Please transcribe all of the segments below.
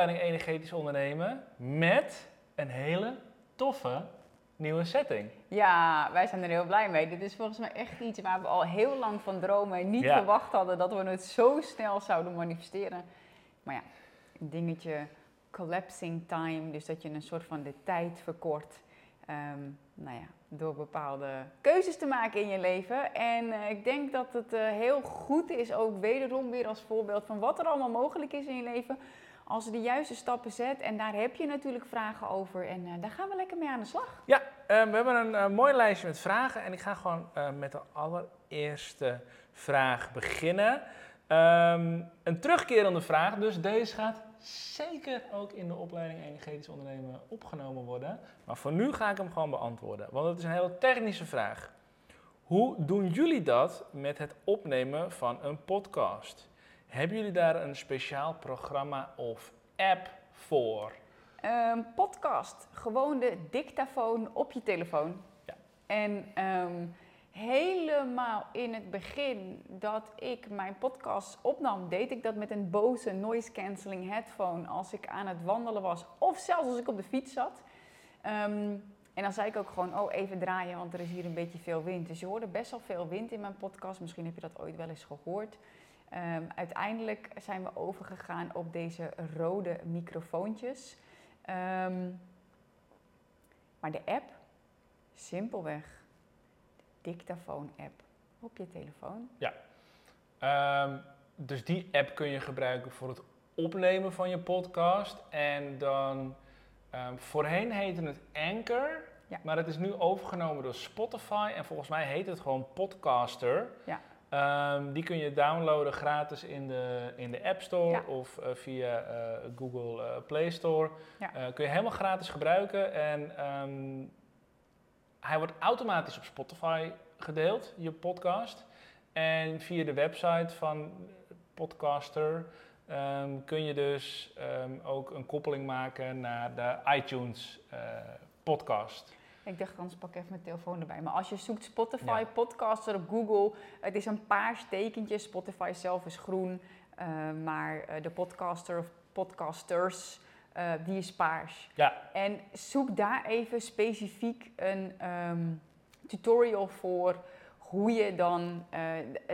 opleiding Energetisch Ondernemen met een hele toffe nieuwe setting. Ja, wij zijn er heel blij mee. Dit is volgens mij echt iets waar we al heel lang van dromen en niet Ja. verwacht hadden dat we het zo snel zouden manifesteren. Maar ja, een dingetje collapsing time, dus dat je een soort van de tijd verkort. Ehm, nou ja, door bepaalde keuzes te maken in je leven. En eh, ik denk dat het eh, heel goed is, ook wederom weer als voorbeeld van wat er allemaal mogelijk is in je leven. Als je de juiste stappen zet. En daar heb je natuurlijk vragen over. En eh, daar gaan we lekker mee aan de slag. Ja, eh, we hebben een eh, mooi lijstje met vragen en ik ga gewoon met de allereerste vraag beginnen. Ehm, een terugkerende vraag, dus deze gaat zeker ook in de opleiding Energetisch Ondernemen opgenomen worden. Maar voor nu ga ik hem gewoon beantwoorden, want het is een hele technische vraag. Hoe doen jullie dat met het opnemen van een podcast? Hebben jullie daar een speciaal programma of app voor? Ehm, podcast, gewoon de dictafoon op je telefoon. Ja. En ehm, helemaal in het begin dat ik mijn podcast opnam, deed ik dat met een Bose noise cancelling headphone als ik aan het wandelen was of zelfs als ik op de fiets zat. Ehm, en dan zei ik ook gewoon, oh even draaien, want er is hier een beetje veel wind. Dus je hoorde best wel veel wind in mijn podcast. Misschien heb je dat ooit wel eens gehoord. Ehm, uiteindelijk zijn we overgegaan op deze rode microfoontjes. Ehm, maar de app, simpelweg, de dictafoon-app op je telefoon. Ehm, dus die app kun je gebruiken voor het opnemen van je podcast. En dan, voorheen heette het Anchor, Ja. maar het is nu overgenomen door Spotify. En volgens mij heet het gewoon Podcaster. Ja. Ehm, die kun je downloaden gratis in de, in de App Store Ja. of eh, via eh, Google eh, Play Store. Ja. Kun je helemaal gratis gebruiken. En ehm, hij wordt automatisch op Spotify gedeeld, je podcast. En via de website van Podcaster ehm, kun je dus ook een koppeling maken naar de iTunes podcast. Ik dacht, anders pak ik even mijn telefoon erbij. Maar als je zoekt Spotify, Ja. podcaster op Google, het is een paars tekentje. Spotify zelf is groen, eh, maar eh, de podcaster of podcasters, eh, die is paars. Ja, En zoek daar even specifiek een ehm, tutorial voor hoe je dan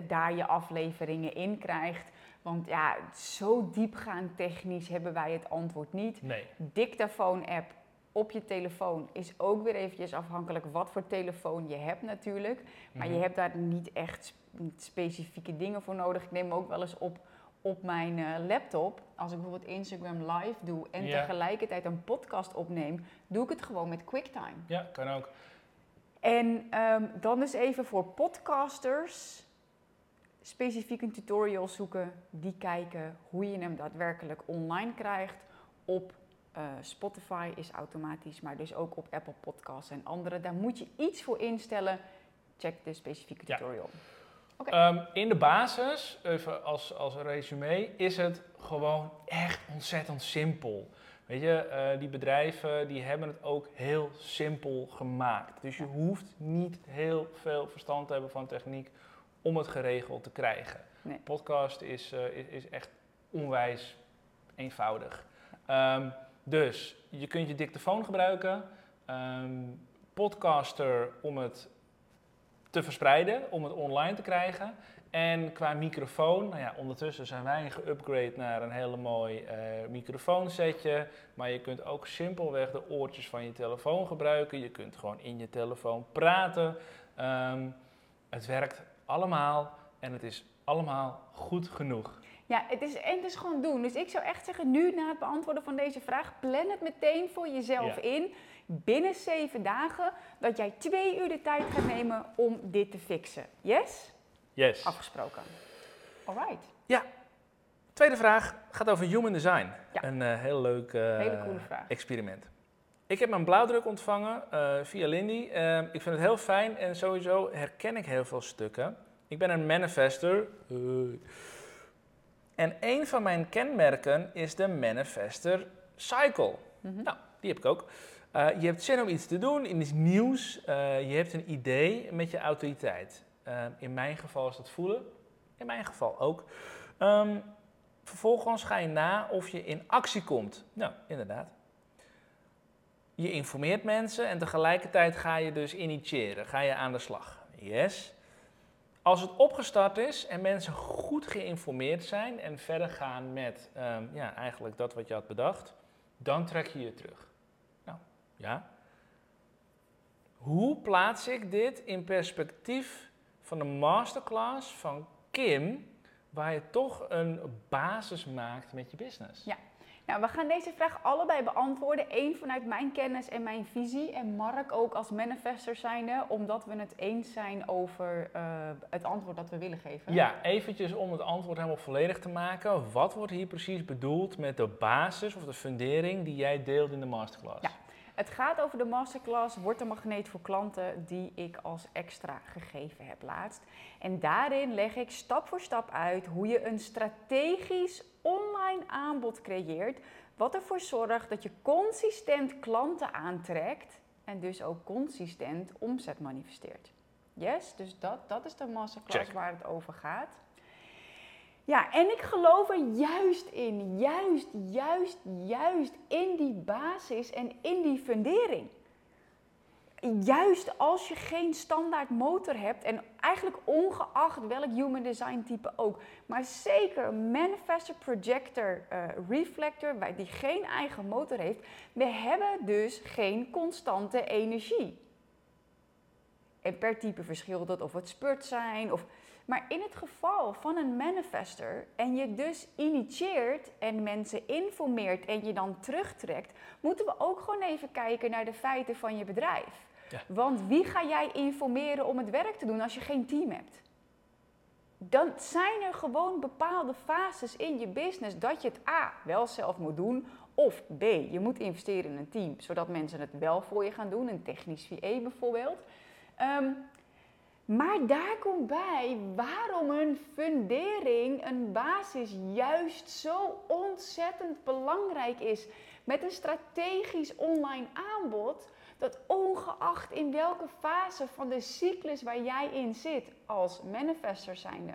daar je afleveringen in krijgt. Want ja, zo diepgaand technisch hebben wij het antwoord niet. nee. Dictafoon-app op je telefoon is ook weer eventjes afhankelijk wat voor telefoon je hebt natuurlijk. Maar je Mhm. hebt daar niet echt sp- specifieke dingen voor nodig. Ik neem hem ook wel eens op op mijn eh, laptop. Als ik bijvoorbeeld Instagram live doe en Ja. tegelijkertijd een podcast opneem, doe ik het gewoon met QuickTime. Ja, kan ook. En ehm, dan dus even voor podcasters specifiek een tutorial zoeken, die kijken hoe je hem daadwerkelijk online krijgt. Op eh, Spotify is automatisch, maar dus ook op Apple Podcasts en andere. Daar moet je iets voor instellen. Check de specifieke Ja. tutorial. Ehm, in de basis, even als, als resume, is het gewoon echt ontzettend simpel. Weet je, eh, die bedrijven die hebben het ook heel simpel gemaakt. Dus je Ja. hoeft niet heel veel verstand te hebben van techniek om het geregeld te krijgen. Nee. Podcast is, eh, is, is echt onwijs eenvoudig. Ehm, dus je kunt je dictafoon gebruiken, ehm, podcaster om het te verspreiden, om het online te krijgen. En qua microfoon, nou ja, ondertussen zijn wij geüpgrade naar een hele mooi eh, microfoonsetje. Maar je kunt ook simpelweg de oortjes van je telefoon gebruiken. Je kunt gewoon in je telefoon praten. Ehm, het werkt allemaal en het is allemaal goed genoeg. Ja, het is, en het is gewoon doen. Dus ik zou echt zeggen, nu na het beantwoorden van deze vraag, plan het meteen voor jezelf Ja. in. Binnen zeven dagen, dat jij twee uur de tijd gaat nemen om dit te fixen. Yes? Yes. Afgesproken. Alright. Tweede vraag gaat over human design. Ja. Een eh, heel leuk eh, Hele coole vraag. experiment. Ik heb mijn blauwdruk ontvangen eh, via Lindy. Eh, ik vind het heel fijn en sowieso herken ik heel veel stukken. Ik ben een manifester. En een van mijn kenmerken is de manifester cycle. Mhm. Nou, die heb ik ook. Eh, je hebt zin om iets te doen, in iets nieuws. Eh, je hebt een idee met je autoriteit. Eh, in mijn geval is dat voelen. In mijn geval ook. Ehm, Vervolgens ga je na of je in actie komt. Nou, inderdaad. Je informeert mensen en tegelijkertijd ga je dus initiëren, ga je aan de slag. Yes. Als het opgestart is en mensen goed geïnformeerd zijn en verder gaan met ehm, ja, eigenlijk dat wat je had bedacht, dan trek je je terug. Nou, ja. Hoe plaats ik dit in perspectief van de masterclass van Kim, waar je toch een basis maakt met je business? Ja. Nou, we gaan deze vraag allebei beantwoorden. Eén vanuit mijn kennis en mijn visie. En Mark ook als manifester zijnde, omdat we het eens zijn over uh, het antwoord dat we willen geven. Ja, eventjes om het antwoord helemaal volledig te maken. Wat wordt hier precies bedoeld met de basis of de fundering die jij deelt in de masterclass? Ja. Het gaat over de masterclass Word een magneet voor klanten die ik als extra gegeven heb laatst. En daarin leg ik stap voor stap uit hoe je een strategisch online aanbod creëert, wat ervoor zorgt dat je consistent klanten aantrekt en dus ook consistent omzet manifesteert. Yes, dus dat, dat is de masterclass waar het over gaat. Ja, en ik geloof er juist in, juist, juist, juist in die basis en in die fundering. Juist als je geen standaard motor hebt, en eigenlijk ongeacht welk human design type ook, maar zeker manifestor, projector, uh, reflector, die geen eigen motor heeft, we hebben dus geen constante energie. En per type verschilt dat of het spurt zijn of maar in het geval van een manifester en je dus initieert en mensen informeert en je dan terugtrekt, moeten we ook gewoon even kijken naar de feiten van je bedrijf. Want wie ga jij informeren om het werk te doen als je geen team hebt? Dan zijn er gewoon bepaalde fases in je business dat je het A wel zelf moet doen of B je moet investeren in een team zodat mensen het wel voor je gaan doen, een technisch VA bijvoorbeeld. Ehm, maar daar komt bij waarom een fundering, een basis, juist zo ontzettend belangrijk is. Met een strategisch online aanbod, dat ongeacht in welke fase van de cyclus waar jij in zit, als manifester zijnde,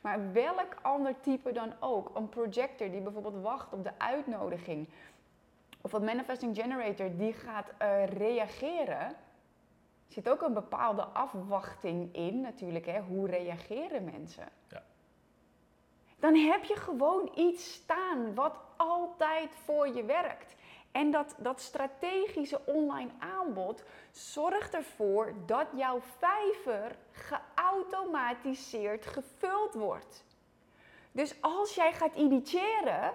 maar welk ander type dan ook, een projector die bijvoorbeeld wacht op de uitnodiging, of een manifesting generator die gaat uh, reageren zit ook een bepaalde afwachting in, natuurlijk. Hè? Hoe reageren mensen? Ja. Dan heb je gewoon iets staan wat altijd voor je werkt. En dat, dat strategische online aanbod zorgt ervoor dat jouw vijver geautomatiseerd gevuld wordt. Dus als jij gaat initiëren,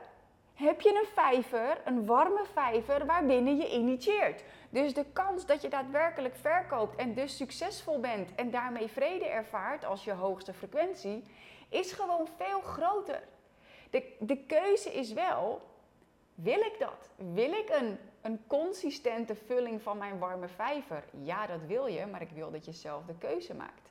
heb je een vijver, een warme vijver, waarbinnen je initieert. Dus de kans dat je daadwerkelijk verkoopt en dus succesvol bent en daarmee vrede ervaart als je hoogste frequentie, is gewoon veel groter. De, de keuze is wel, wil ik dat? Wil ik een, een consistente vulling van mijn warme vijver? Ja, dat wil je, maar ik wil dat je zelf de keuze maakt.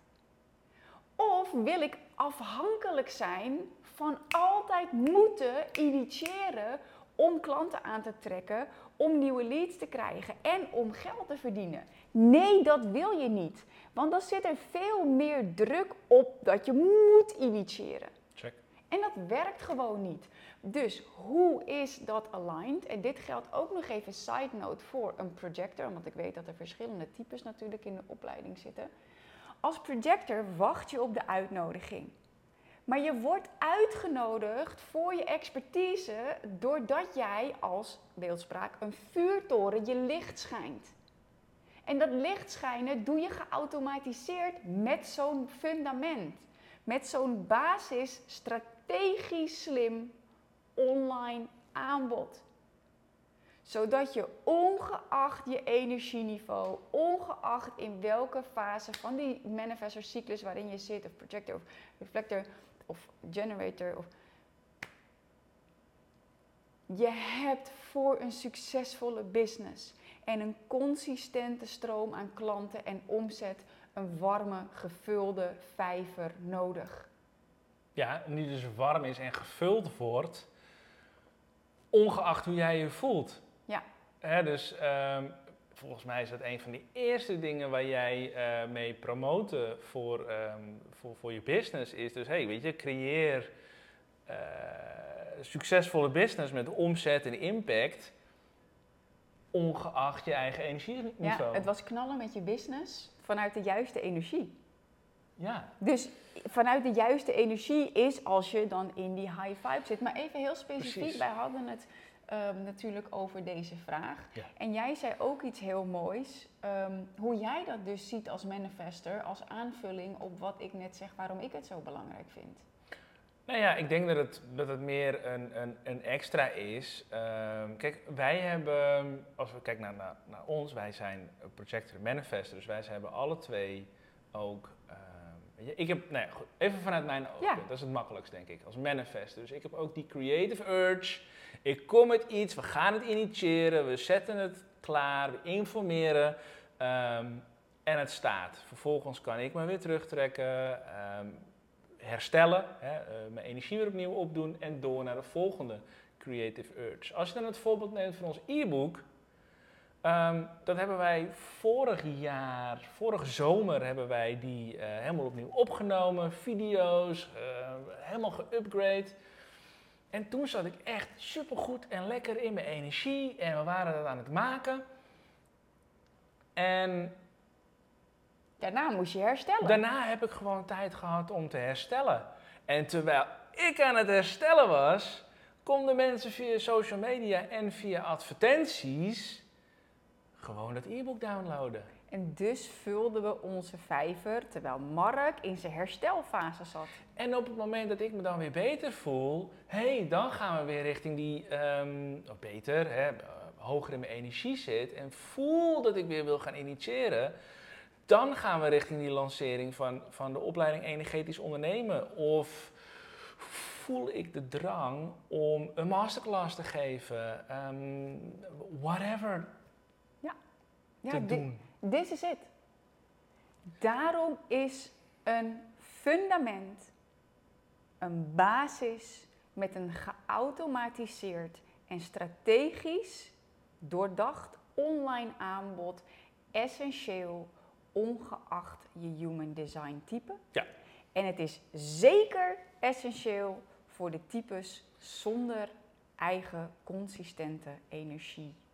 Of wil ik afhankelijk zijn van altijd moeten initiëren om klanten aan te trekken, om nieuwe leads te krijgen en om geld te verdienen. Nee, dat wil je niet. Want dan zit er veel meer druk op dat je moet initiëren. Check. En dat werkt gewoon niet. Dus hoe is dat aligned? En dit geldt ook nog even side note voor een projector, want ik weet dat er verschillende types natuurlijk in de opleiding zitten. Als projector wacht je op de uitnodiging. Maar je wordt uitgenodigd voor je expertise doordat jij als beeldspraak een vuurtoren je licht schijnt. En dat licht schijnen doe je geautomatiseerd met zo'n fundament. Met zo'n basis strategisch slim online aanbod zodat je ongeacht je energieniveau, ongeacht in welke fase van die manifestor cyclus waarin je zit, of projector of reflector, of generator. Of je hebt voor een succesvolle business en een consistente stroom aan klanten en omzet een warme, gevulde vijver nodig. Ja, en die dus warm is en gevuld wordt, ongeacht hoe jij je voelt. Ja. Dus um, volgens mij is dat een van de eerste dingen waar jij uh, mee promoten voor, um, voor, voor je business. Is dus, hey, weet je, creëer uh, succesvolle business met omzet en impact, ongeacht je eigen energieniveau. Ja, het was knallen met je business vanuit de juiste energie. Ja. Dus vanuit de juiste energie is als je dan in die high vibe zit. Maar even heel specifiek, Precies. wij hadden het ehm, natuurlijk over deze vraag. Ja. En jij zei ook iets heel moois. ehm, hoe jij dat dus ziet als manifester, als aanvulling op wat ik net zeg, waarom ik het zo belangrijk vind. Nou ja, ik denk dat het, dat het meer een, een, een extra is. Ehm, kijk, wij hebben, als we kijken naar, naar, naar ons, wij zijn projector manifester. Dus wij hebben alle twee ook. je, ik heb, nou ja, goed, even vanuit mijn ogen, Ja. dat is het makkelijkst denk ik, als manifester. Dus ik heb ook die creative urge. Ik kom met iets, we gaan het initiëren, we zetten het klaar, we informeren. ehm, en het staat. Vervolgens kan ik me weer terugtrekken. ehm, herstellen, hè, eh, mijn energie weer opnieuw opdoen en door naar de volgende creative urge. Als je dan het voorbeeld neemt van ons e-book, ehm, dat hebben wij vorig jaar, vorige zomer hebben wij die eh, helemaal opnieuw opgenomen, video's, eh, helemaal geupgrade. En toen zat ik echt supergoed en lekker in mijn energie en we waren dat aan het maken. En Daarna moest je herstellen. Daarna heb ik gewoon tijd gehad om te herstellen. En terwijl ik aan het herstellen was, konden mensen via social media en via advertenties gewoon dat e-book downloaden. En dus vulden we onze vijver terwijl Mark in zijn herstelfase zat. En op het moment dat ik me dan weer beter voel, hey, dan gaan we weer richting die, ehm, beter, hè, eh, hoger in mijn energie zit en voel dat ik weer wil gaan initiëren. Dan gaan we richting die lancering van, van de opleiding energetisch ondernemen. Of voel ik de drang om een masterclass te geven, ehm, whatever Ja, te di- doen. This is it. Daarom is een fundament, een basis met een geautomatiseerd en strategisch doordacht online aanbod essentieel, ongeacht je human design type. Ja. En het is zeker essentieel voor de types zonder eigen consistente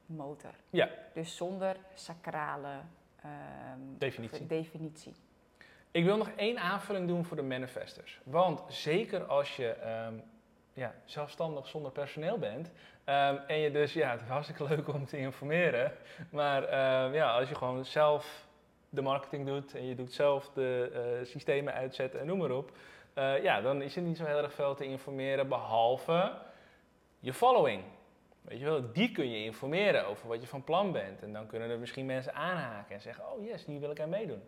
energiemotor. Ja. Dus zonder sacrale ehm, Definitie. definitie. Ik wil nog één aanvulling doen voor de manifestors. Want zeker als je ehm, ja, zelfstandig zonder personeel bent. ehm, en je dus, ja, het is hartstikke leuk om te informeren. Maar ja, als je gewoon zelf de marketing doet en je doet zelf de eh, systemen uitzetten en noem maar op. eh, ja, dan is er niet zo heel erg veel te informeren behalve je following. Weet je wel, die kun je informeren over wat je van plan bent. En dan kunnen er misschien mensen aanhaken en zeggen, oh yes, die wil ik aan meedoen.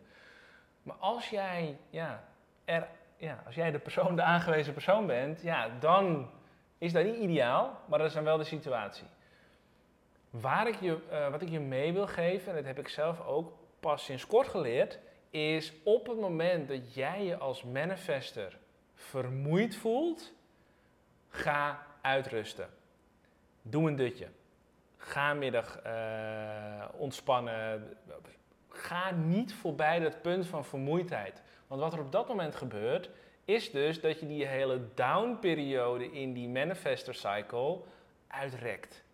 Maar als jij, ja, er, ja, als jij de persoon, de aangewezen persoon bent, ja, dan is dat niet ideaal, maar dat is dan wel de situatie. Waar ik je, eh, wat ik je mee wil geven, en dat heb ik zelf ook pas sinds kort geleerd, is op het moment dat jij je als manifester vermoeid voelt, ga uitrusten. Doe een dutje. Ga middag eh, ontspannen. Ga niet voorbij dat punt van vermoeidheid. Want wat er op dat moment gebeurt, is dus dat je die hele down-periode in die manifester cycle uitrekt.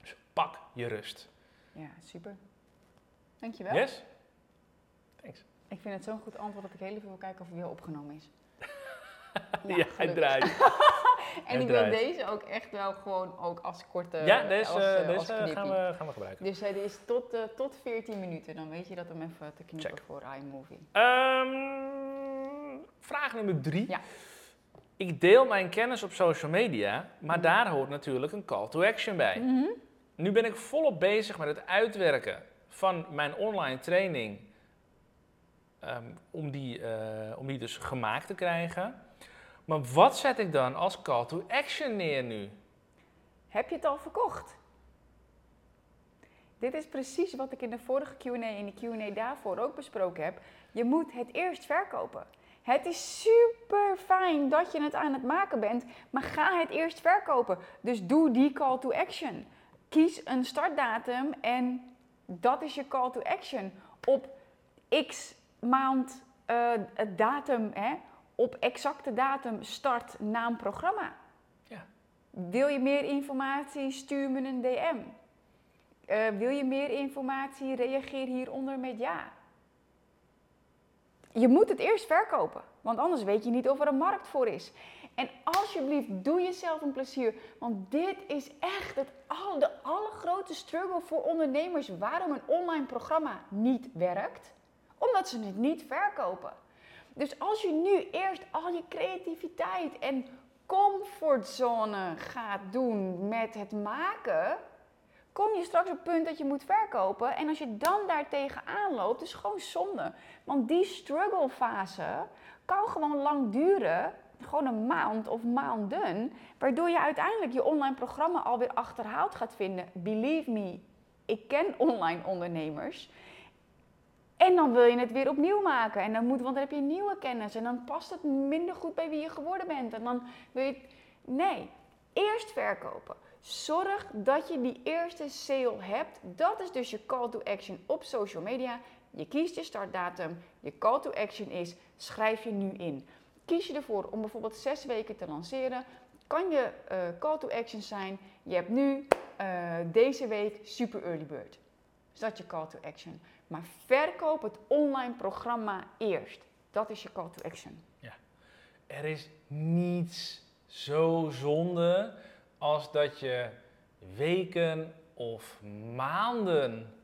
Dus pak je rust. Ja, super. Dankjewel. Yes? Thanks. Ik vind het zo'n goed antwoord dat ik heel even wil kijken of hij weer opgenomen is. Ja, hij gelukkig. draait. En ik wil deze ook echt wel gewoon ook als korte ja, deze, als, eh, deze als gaan, we, gaan we gebruiken. Dus hij is tot, eh, tot 14 minuten. Dan weet je dat hem even te knippen Check. voor iMovie. Ehm, vraag nummer drie. Ja. Ik deel mijn kennis op social media, maar Mhm. daar hoort natuurlijk een call to action bij. Mhm. Nu ben ik volop bezig met het uitwerken van mijn online training. ehm, om, die, eh, om die dus gemaakt te krijgen. Maar wat zet ik dan als call to action neer nu? Heb je het al verkocht? Dit is precies wat ik in de vorige Q&A en de Q&A daarvoor ook besproken heb. Je moet het eerst verkopen. Het is super fijn dat je het aan het maken bent, maar ga het eerst verkopen. Dus doe die call to action. Kies een startdatum en dat is je call to action. Op x maand het datum, hè, op exacte datum start naam programma. Ja. Wil je meer informatie? Stuur me een DM. Eh, wil je meer informatie? Reageer hieronder met ja. Je moet het eerst verkopen, want anders weet je niet of er een markt voor is. En alsjeblieft, doe jezelf een plezier. Want dit is echt het al, de allergrootste struggle voor ondernemers waarom een online programma niet werkt. Omdat ze het niet verkopen. Dus als je nu eerst al je creativiteit en comfortzone gaat doen met het maken, kom je straks op het punt dat je moet verkopen. En als je dan daartegen aanloopt, is gewoon zonde. Want die struggle fase kan gewoon lang duren gewoon een maand of maanden, waardoor je uiteindelijk je online programma alweer achterhaald gaat vinden. Believe me, ik ken online ondernemers. En dan wil je het weer opnieuw maken. En dan moet, want dan heb je nieuwe kennis. En dan past het minder goed bij wie je geworden bent. En dan wil je. Nee, eerst verkopen. Zorg dat je die eerste sale hebt. Dat is dus je call to action op social media. Je kiest je startdatum. Je call to action is: schrijf je nu in. Kies je ervoor om bijvoorbeeld zes weken te lanceren, kan je uh, call to action zijn. Je hebt nu uh, deze week super early bird. Dat je call to action. Maar verkoop het online programma eerst. Dat is je call to action. Ja, er is niets zo zonde als dat je weken of maanden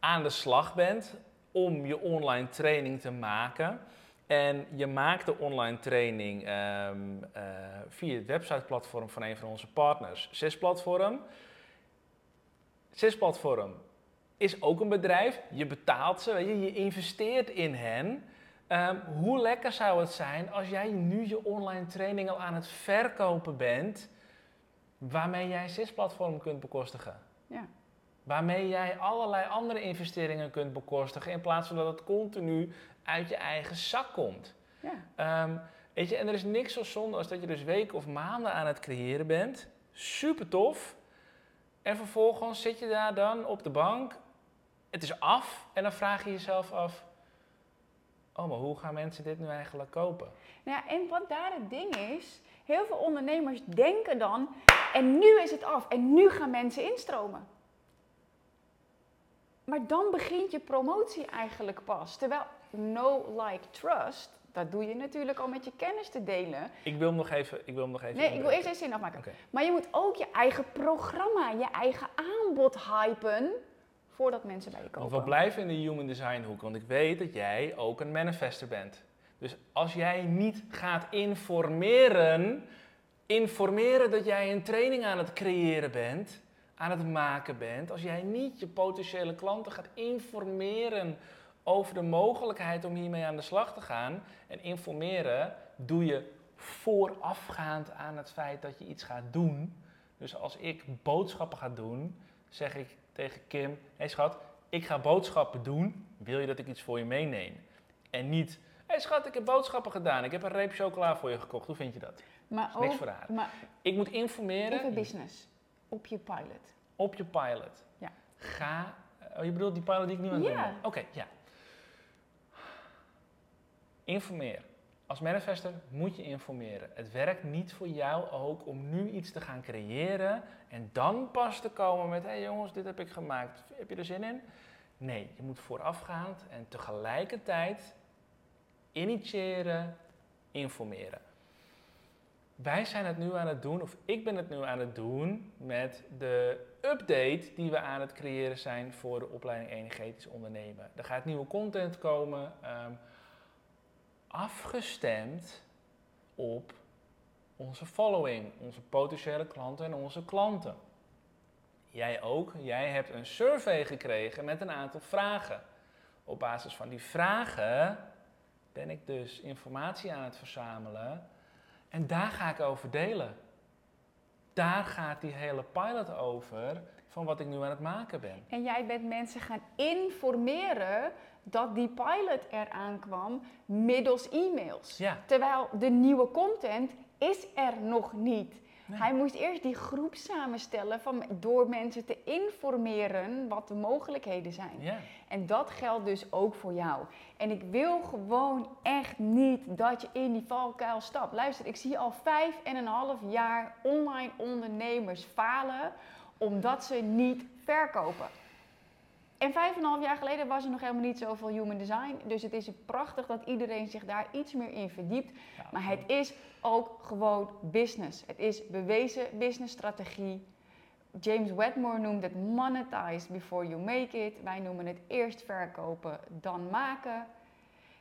aan de slag bent om je online training te maken. En je maakt de online training um, uh, via het websiteplatform van een van onze partners, Sisplatform. Sisplatform is ook een bedrijf. Je betaalt ze, weet je, je investeert in hen. Um, hoe lekker zou het zijn als jij nu je online training al aan het verkopen bent, waarmee jij Sisplatform kunt bekostigen? Ja. Waarmee jij allerlei andere investeringen kunt bekostigen in plaats van dat het continu uit je eigen zak komt. Ja. Um, weet je, en er is niks zo zonde als dat je dus weken of maanden aan het creëren bent. Super tof. En vervolgens zit je daar dan op de bank. Het is af. En dan vraag je jezelf af. Oh, maar hoe gaan mensen dit nu eigenlijk kopen? Ja, en wat daar het ding is. Heel veel ondernemers denken dan. En nu is het af. En nu gaan mensen instromen. Maar dan begint je promotie eigenlijk pas. Terwijl no like, trust, dat doe je natuurlijk al met je kennis te delen. Ik wil hem nog even. Ik wil hem nog even nee, ik wil eerst even zin afmaken. Maar je moet ook je eigen programma, je eigen aanbod hypen. Voordat mensen bij je komen. Want we blijven in de human design hoek, want ik weet dat jij ook een manifester bent. Dus als jij niet gaat informeren, informeren dat jij een training aan het creëren bent, aan het maken bent, als jij niet je potentiële klanten gaat informeren over de mogelijkheid om hiermee aan de slag te gaan. En informeren doe je voorafgaand aan het feit dat je iets gaat doen. Dus als ik boodschappen ga doen, zeg ik tegen Kim: Hé hey schat, ik ga boodschappen doen. Wil je dat ik iets voor je meeneem? En niet: Hé hey schat, ik heb boodschappen gedaan. Ik heb een reep chocola voor je gekocht. Hoe vind je dat? Maar niks voor haar. Maar ik moet informeren. Even business. Op je pilot. Op je pilot. Ja. Ga. Oh, je bedoelt die pilot die ik nu aan het doen ben? Oké, ja. Informeer. Als manifester moet je informeren. Het werkt niet voor jou ook om nu iets te gaan creëren en dan pas te komen met: hé hey jongens, dit heb ik gemaakt. Heb je er zin in? Nee, je moet voorafgaand en tegelijkertijd initiëren, informeren. Wij zijn het nu aan het doen, of ik ben het nu aan het doen met de update die we aan het creëren zijn voor de opleiding Energetisch Ondernemen. Er gaat nieuwe content komen. Um, afgestemd op onze following, onze potentiële klanten en onze klanten. Jij ook, jij hebt een survey gekregen met een aantal vragen. Op basis van die vragen ben ik dus informatie aan het verzamelen en daar ga ik over delen. Daar gaat die hele pilot over van wat ik nu aan het maken ben. En jij bent mensen gaan informeren dat die pilot eraan kwam middels e-mails. Ja. Terwijl de nieuwe content is er nog niet. Hij moest eerst die groep samenstellen van, door mensen te informeren wat de mogelijkheden zijn. Ja. En dat geldt dus ook voor jou. En ik wil gewoon echt niet dat je in die valkuil stapt. Luister, ik zie al vijf en een half jaar online ondernemers falen omdat ze niet verkopen. En vijf en een half jaar geleden was er nog helemaal niet zoveel human design. Dus het is prachtig dat iedereen zich daar iets meer in verdiept. Ja. Maar het is ook gewoon business. Het is bewezen businessstrategie. James Wedmore noemt het monetize before you make it. Wij noemen het eerst verkopen, dan maken.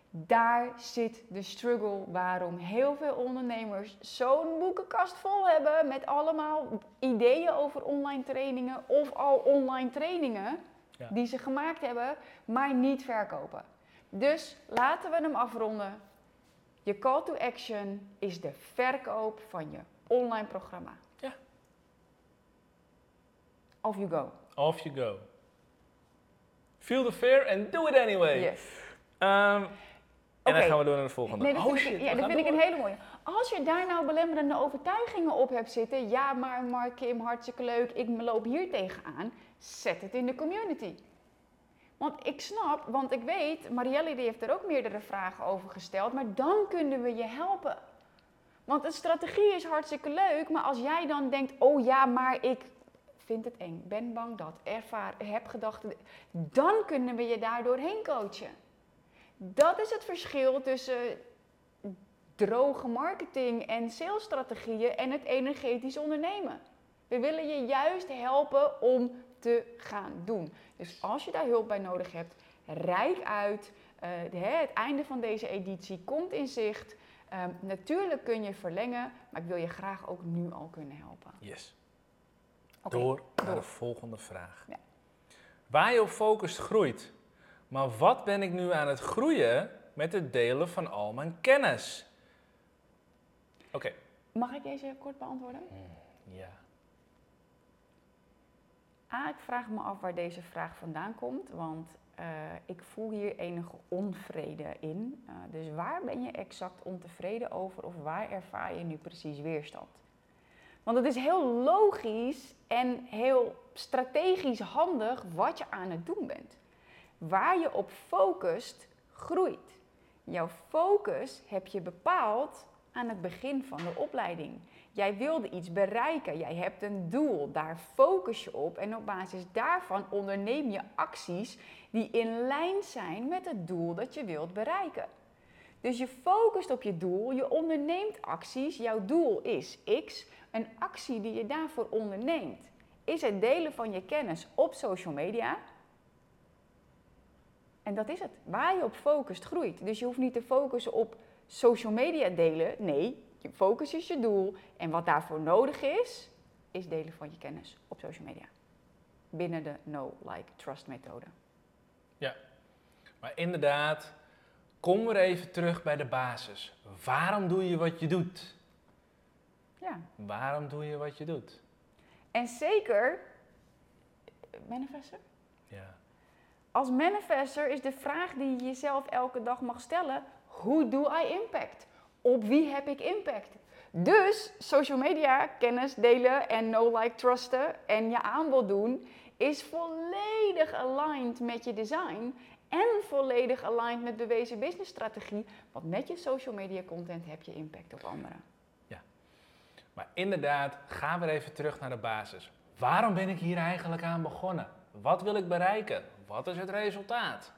Daar zit de struggle waarom heel veel ondernemers zo'n boekenkast vol hebben met allemaal ideeën over online trainingen of al online trainingen Ja. die ze gemaakt hebben, maar niet verkopen. Dus laten we hem afronden. Je call to action is de verkoop van je online programma. Ja. Off you go. Off you go. Feel the fear and do it anyway. Yes. Ehm, en dan gaan we door naar de volgende. Nee, dat oh vind, shit, ja, dat vind ik een hele mooie. Als je daar nou belemmerende overtuigingen op hebt zitten, ja, maar Mark Kim, hartstikke leuk, ik loop hier tegenaan, zet het in de community. Want ik snap, want ik weet, Marielle die heeft er ook meerdere vragen over gesteld, maar dan kunnen we je helpen. Want een strategie is hartstikke leuk, maar als jij dan denkt, oh ja, maar ik vind het eng, ben bang dat, ervaar, heb gedachten, dan kunnen we je daardoor heen coachen. Dat is het verschil tussen droge marketing en salesstrategieën en het energetisch ondernemen. We willen je juist helpen om te gaan doen. Dus als je daar hulp bij nodig hebt, rijk uit. Eh, de- het einde van deze editie komt in zicht. Ehm, natuurlijk kun je verlengen, maar ik wil je graag ook nu al kunnen helpen. Yes. Door naar de volgende vraag. Ja. Waar je op focust groeit. Maar wat ben ik nu aan het groeien met het delen van al mijn kennis? Oké. Mag ik deze kort beantwoorden? Ja. A, ik vraag me af waar deze vraag vandaan komt, want eh, ik voel hier enige onvrede in. Eh, dus waar ben je exact ontevreden over of waar ervaar je nu precies weerstand? Want het is heel logisch en heel strategisch handig wat je aan het doen bent. Waar je op focust, groeit. Jouw focus heb je bepaald aan het begin van de opleiding. Jij wilde iets bereiken, jij hebt een doel, daar focus je op en op basis daarvan onderneem je acties die in lijn zijn met het doel dat je wilt bereiken. Dus je focust op je doel, je onderneemt acties, jouw doel is X. Een actie die je daarvoor onderneemt is het delen van je kennis op social media. En dat is het. Waar je op focust groeit. Dus je hoeft niet te focussen op social media delen. Nee, je focus is je doel. En wat daarvoor nodig is, is delen van je kennis op social media. Binnen de Know, Like, Trust methode. Maar inderdaad, kom weer even terug bij de basis. Waarom doe je wat je doet? Ja. Waarom doe je wat je doet? En zeker, manifester? Ja. Als manifester is de vraag die je jezelf elke dag mag stellen: hoe doe I impact? Op wie heb ik impact? Dus social media, kennis delen en know, like, trusten en je aanbod doen is volledig aligned met je design en volledig aligned met bewezen businessstrategie. Want met je social media content heb je impact op anderen. Maar inderdaad, ga weer even terug naar de basis. Waarom ben ik hier eigenlijk aan begonnen? Wat wil ik bereiken? Wat is het resultaat?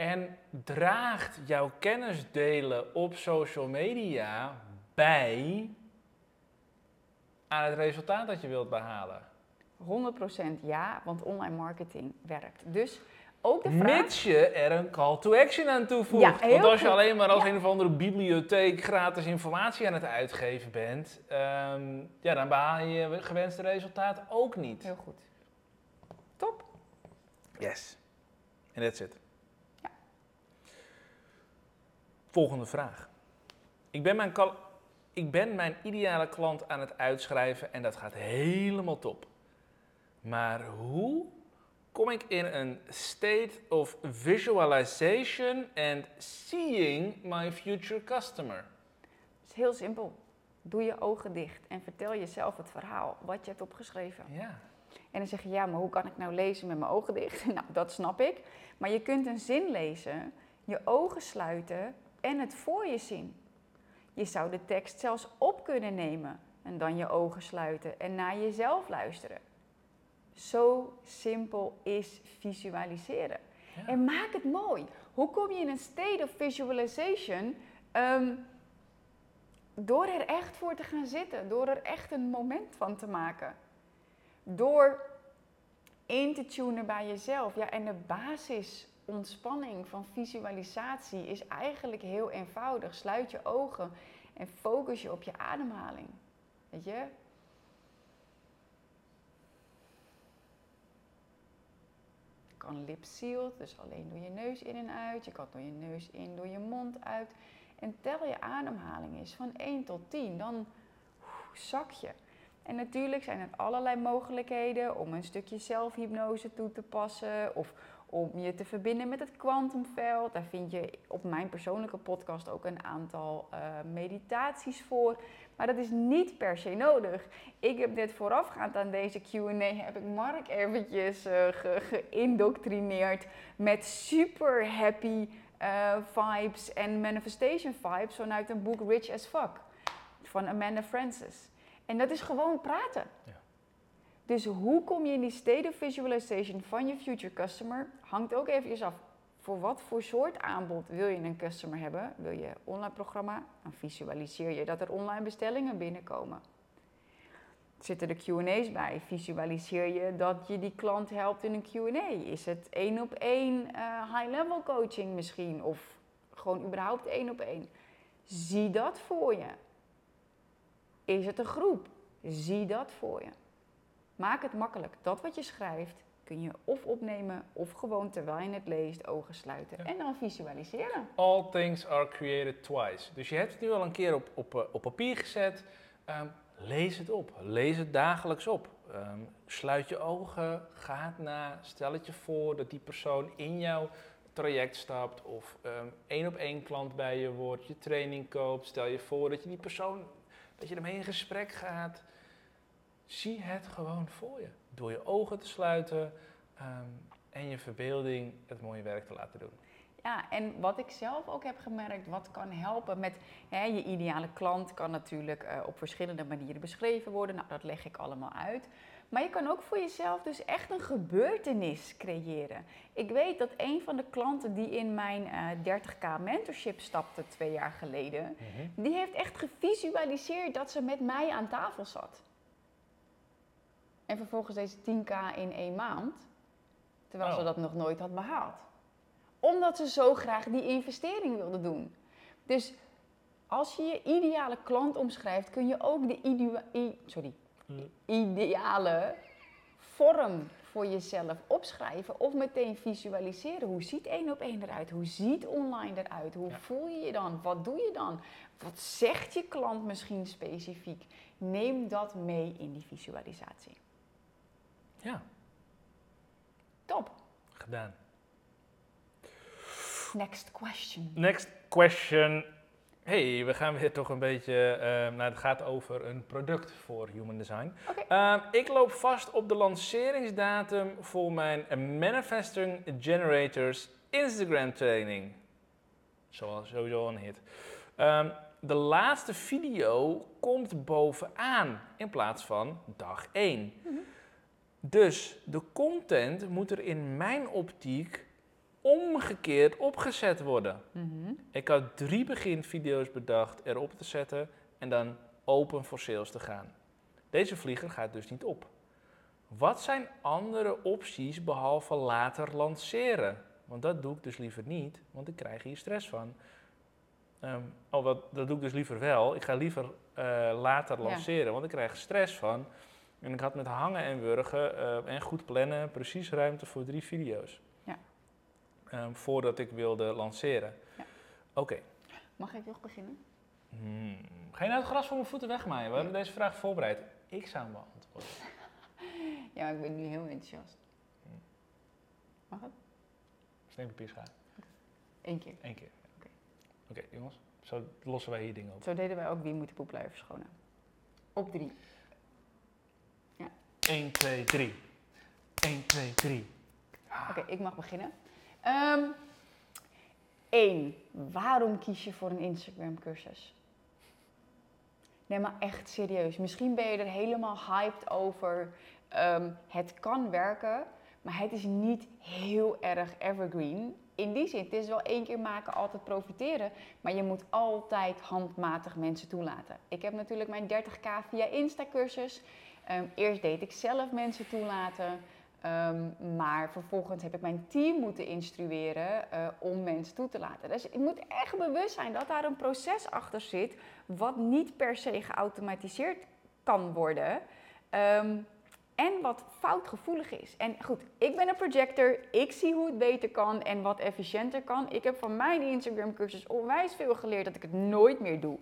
En draagt jouw kennis delen op social media bij aan het resultaat dat je wilt behalen? 100% ja, want online marketing werkt. Dus ook de vraag. Mits je er een call to action aan toevoegt. Ja, Want als je goed. alleen maar als Ja. een of andere bibliotheek gratis informatie aan het uitgeven bent, ehm, ja, dan behaal je je gewenste resultaat ook niet. Heel goed. Top. Yes. En that's it. Ja. Volgende vraag. Ik ben, mijn ik ben mijn ideale klant aan het uitschrijven en dat gaat helemaal top. Maar hoe kom ik in een state of visualization and seeing my future customer? Het is heel simpel. Doe je ogen dicht en vertel jezelf het verhaal wat je hebt opgeschreven. Ja. En dan zeg je, ja, maar hoe kan ik nou lezen met mijn ogen dicht? Nou, dat snap ik. Maar je kunt een zin lezen, je ogen sluiten en het voor je zien. Je zou de tekst zelfs op kunnen nemen en dan je ogen sluiten en naar jezelf luisteren. Zo simpel is visualiseren. Ja. En maak het mooi. Hoe kom je in een state of visualization? Ehm, door er echt voor te gaan zitten, door er echt een moment van te maken. Door in te tunen bij jezelf. Ja, en de basis ontspanning van visualisatie is eigenlijk heel eenvoudig. Sluit je ogen en focus je op je ademhaling. Weet je? Je kan lip sealed, dus alleen door je neus in en uit. Je kan door je neus in, door je mond uit. En tel je ademhaling eens van 1 tot 10. Dan zak je. En natuurlijk zijn er allerlei mogelijkheden om een stukje zelfhypnose toe te passen of om je te verbinden met het kwantumveld. Daar vind je op mijn persoonlijke podcast ook een aantal eh, meditaties voor. Maar dat is niet per se nodig. Ik heb net voorafgaand aan deze Q&A heb ik Mark eventjes uh, ge geïndoctrineerd met super happy uh, vibes en manifestation vibes vanuit een boek Rich as Fuck van Amanda Francis. En dat is gewoon praten. Ja. Dus hoe kom je in die state of visualization van je future customer? Hangt ook even af. Voor wat voor soort aanbod wil je een customer hebben? Wil je online programma? Dan visualiseer je dat er online bestellingen binnenkomen. Zitten er Q&A's bij? Visualiseer je dat je die klant helpt in een Q&A? Is het één op één uh, high-level coaching misschien? Of gewoon überhaupt één op één? Zie dat voor je. Is het een groep? Zie dat voor je. Maak het makkelijk. Dat wat je schrijft kun je of opnemen of gewoon terwijl je het leest ogen sluiten Ja. en dan visualiseren. All things are created twice. Dus je hebt het nu al een keer op, op, eh, op papier gezet. Ehm, lees het op. Lees het dagelijks op. Ehm, sluit je ogen, ga het na. Stel het je voor dat die persoon in jouw traject stapt. Of ehm, één op één klant bij je wordt. Je training koopt. Stel je voor dat je die persoon, dat je ermee in gesprek gaat. Zie het gewoon voor je. Door je ogen te sluiten ehm, en je verbeelding het mooie werk te laten doen. Ja, en wat ik zelf ook heb gemerkt, wat kan helpen met hè, je ideale klant, kan natuurlijk eh, op verschillende manieren beschreven worden. Nou, dat leg ik allemaal uit. Maar je kan ook voor jezelf dus echt een gebeurtenis creëren. Ik weet dat een van de klanten die in mijn eh 30k mentorship stapte twee jaar geleden, die heeft echt gevisualiseerd dat ze met mij aan tafel zat. En vervolgens deze 10k in één maand, terwijl ze Oh. dat nog nooit had behaald. Omdat ze zo graag die investering wilde doen. Dus als je je ideale klant omschrijft, kun je ook de sorry, ideale vorm voor jezelf opschrijven of meteen visualiseren. Hoe ziet één op één eruit? Hoe ziet online eruit? Hoe Ja. voel je je dan? Wat doe je dan? Wat zegt je klant misschien specifiek? Neem dat mee in die visualisatie. Ja, Top. gedaan. Next question. Next question. Hey, we gaan weer toch een beetje. eh, nou, het gaat over een product voor Human Design. Ehm, ik loop vast op de lanceringsdatum voor mijn Manifesting Generators Instagram training. Zoals sowieso een hit. Ehm, de laatste video komt bovenaan in plaats van dag 1. Dus de content moet er in mijn optiek omgekeerd opgezet worden. Mhm. Ik had drie beginvideo's bedacht erop te zetten en dan open voor sales te gaan. Deze vlieger gaat dus niet op. Wat zijn andere opties behalve later lanceren? Want dat doe ik dus liever niet, want ik krijg hier stress van. Ehm, oh, wat, dat doe ik dus liever wel. Ik ga liever eh, later Ja. lanceren, want ik krijg stress van. En ik had met hangen en wurgen eh, en goed plannen precies ruimte voor drie video's. Ja. Ehm, voordat ik wilde lanceren. Ja. Oké. Mag ik nog beginnen? Hmm. Ga je nou het gras voor mijn voeten wegmaaien? We hebben deze vraag voorbereid. Ik zou hem beantwoorden. Ja, ik ben nu heel enthousiast. Mag het? Steen, papier, schaar. Eén keer. Eén keer. Oké. Jongens. Zo lossen wij hier dingen op. Zo deden wij ook wie moet de poep blijven verschonen. Op drie. 1, 2, 3. 1, 2, 3. Oké, ik mag beginnen. Ehm Eén, waarom kies je voor een Instagram cursus? Nee, maar echt serieus. Misschien ben je er helemaal hyped over. Ehm, het kan werken, maar het is niet heel erg evergreen. In die zin, het is wel één keer maken, altijd profiteren. Maar je moet altijd handmatig mensen toelaten. Ik heb natuurlijk mijn 30k via Insta-cursus. Ehm, eerst deed ik zelf mensen toelaten. Ehm, maar vervolgens heb ik mijn team moeten instrueren eh, om mensen toe te laten. Dus je moet echt bewust zijn dat daar een proces achter zit, wat niet per se geautomatiseerd kan worden. Ehm, en wat foutgevoelig is. En goed, ik ben een projector. Ik zie hoe het beter kan en wat efficiënter kan. Ik heb van mijn Instagram cursus onwijs veel geleerd dat ik het nooit meer doe.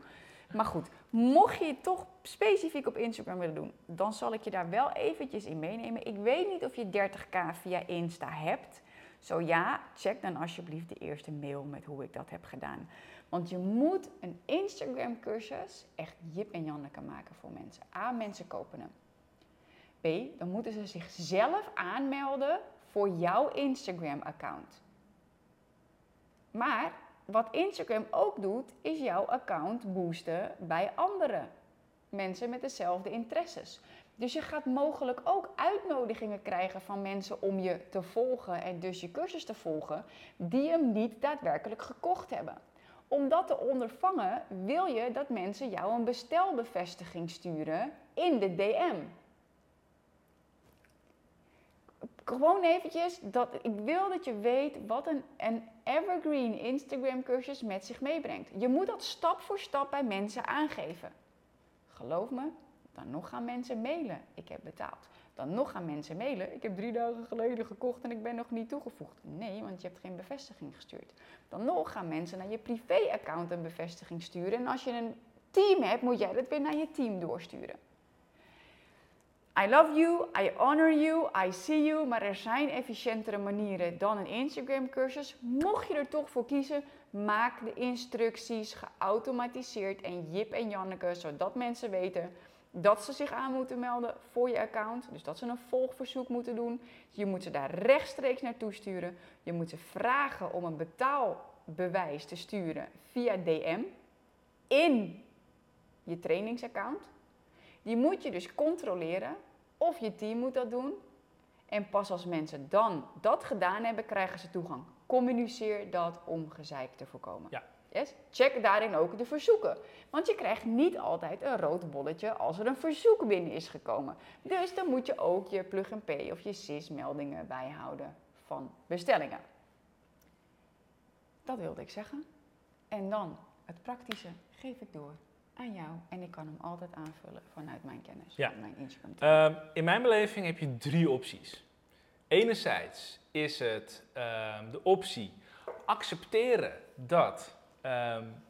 Maar goed, mocht je het toch specifiek op Instagram willen doen, dan zal ik je daar wel eventjes in meenemen. Ik weet niet of je 30k via Insta hebt. Zo ja, check dan alsjeblieft de eerste mail met hoe ik dat heb gedaan. Want je moet een Instagram cursus echt Jip en Janneke maken voor mensen. A, mensen kopen hem. B, dan moeten ze zichzelf aanmelden voor jouw Instagram account. Maar wat Instagram ook doet, is jouw account boosten bij andere mensen met dezelfde interesses. Dus je gaat mogelijk ook uitnodigingen krijgen van mensen om je te volgen en dus je cursus te volgen, die hem niet daadwerkelijk gekocht hebben. Om dat te ondervangen wil je dat mensen jou een bestelbevestiging sturen in de DM. Gewoon eventjes, dat, ik wil dat je weet wat een, een evergreen Instagram cursus met zich meebrengt. Je moet dat stap voor stap bij mensen aangeven. Geloof me, dan nog gaan mensen mailen. Ik heb betaald. Dan nog gaan mensen mailen. Ik heb drie dagen geleden gekocht en ik ben nog niet toegevoegd. Nee, want je hebt geen bevestiging gestuurd. Dan nog gaan mensen naar je privé-account een bevestiging sturen. En als je een team hebt, moet jij dat weer naar je team doorsturen. I love you, I honor you, I see you, maar er zijn efficiëntere manieren dan een Instagram cursus. Mocht je er toch voor kiezen, maak de instructies geautomatiseerd en Jip en Janneke, zodat mensen weten dat ze zich aan moeten melden voor je account. Dus dat ze een volgverzoek moeten doen. Je moet ze daar rechtstreeks naartoe sturen. Je moet ze vragen om een betaalbewijs te sturen via DM in je trainingsaccount. Die moet je dus controleren of je team moet dat doen. En pas als mensen dan dat gedaan hebben, krijgen ze toegang. Communiceer dat om gezeik te voorkomen. Ja. Yes? Check daarin ook de verzoeken. Want je krijgt niet altijd een rood bolletje als er een verzoek binnen is gekomen. Dus dan moet je ook je plug-and-pay of je SIS-meldingen bijhouden van bestellingen. Dat wilde ik zeggen. En dan het praktische geef ik door aan jou. En ik kan hem altijd aanvullen vanuit mijn kennis, Ja. mijn Instagram. Ehm, in mijn beleving heb je drie opties. Enerzijds is het ehm, de optie accepteren dat ehm,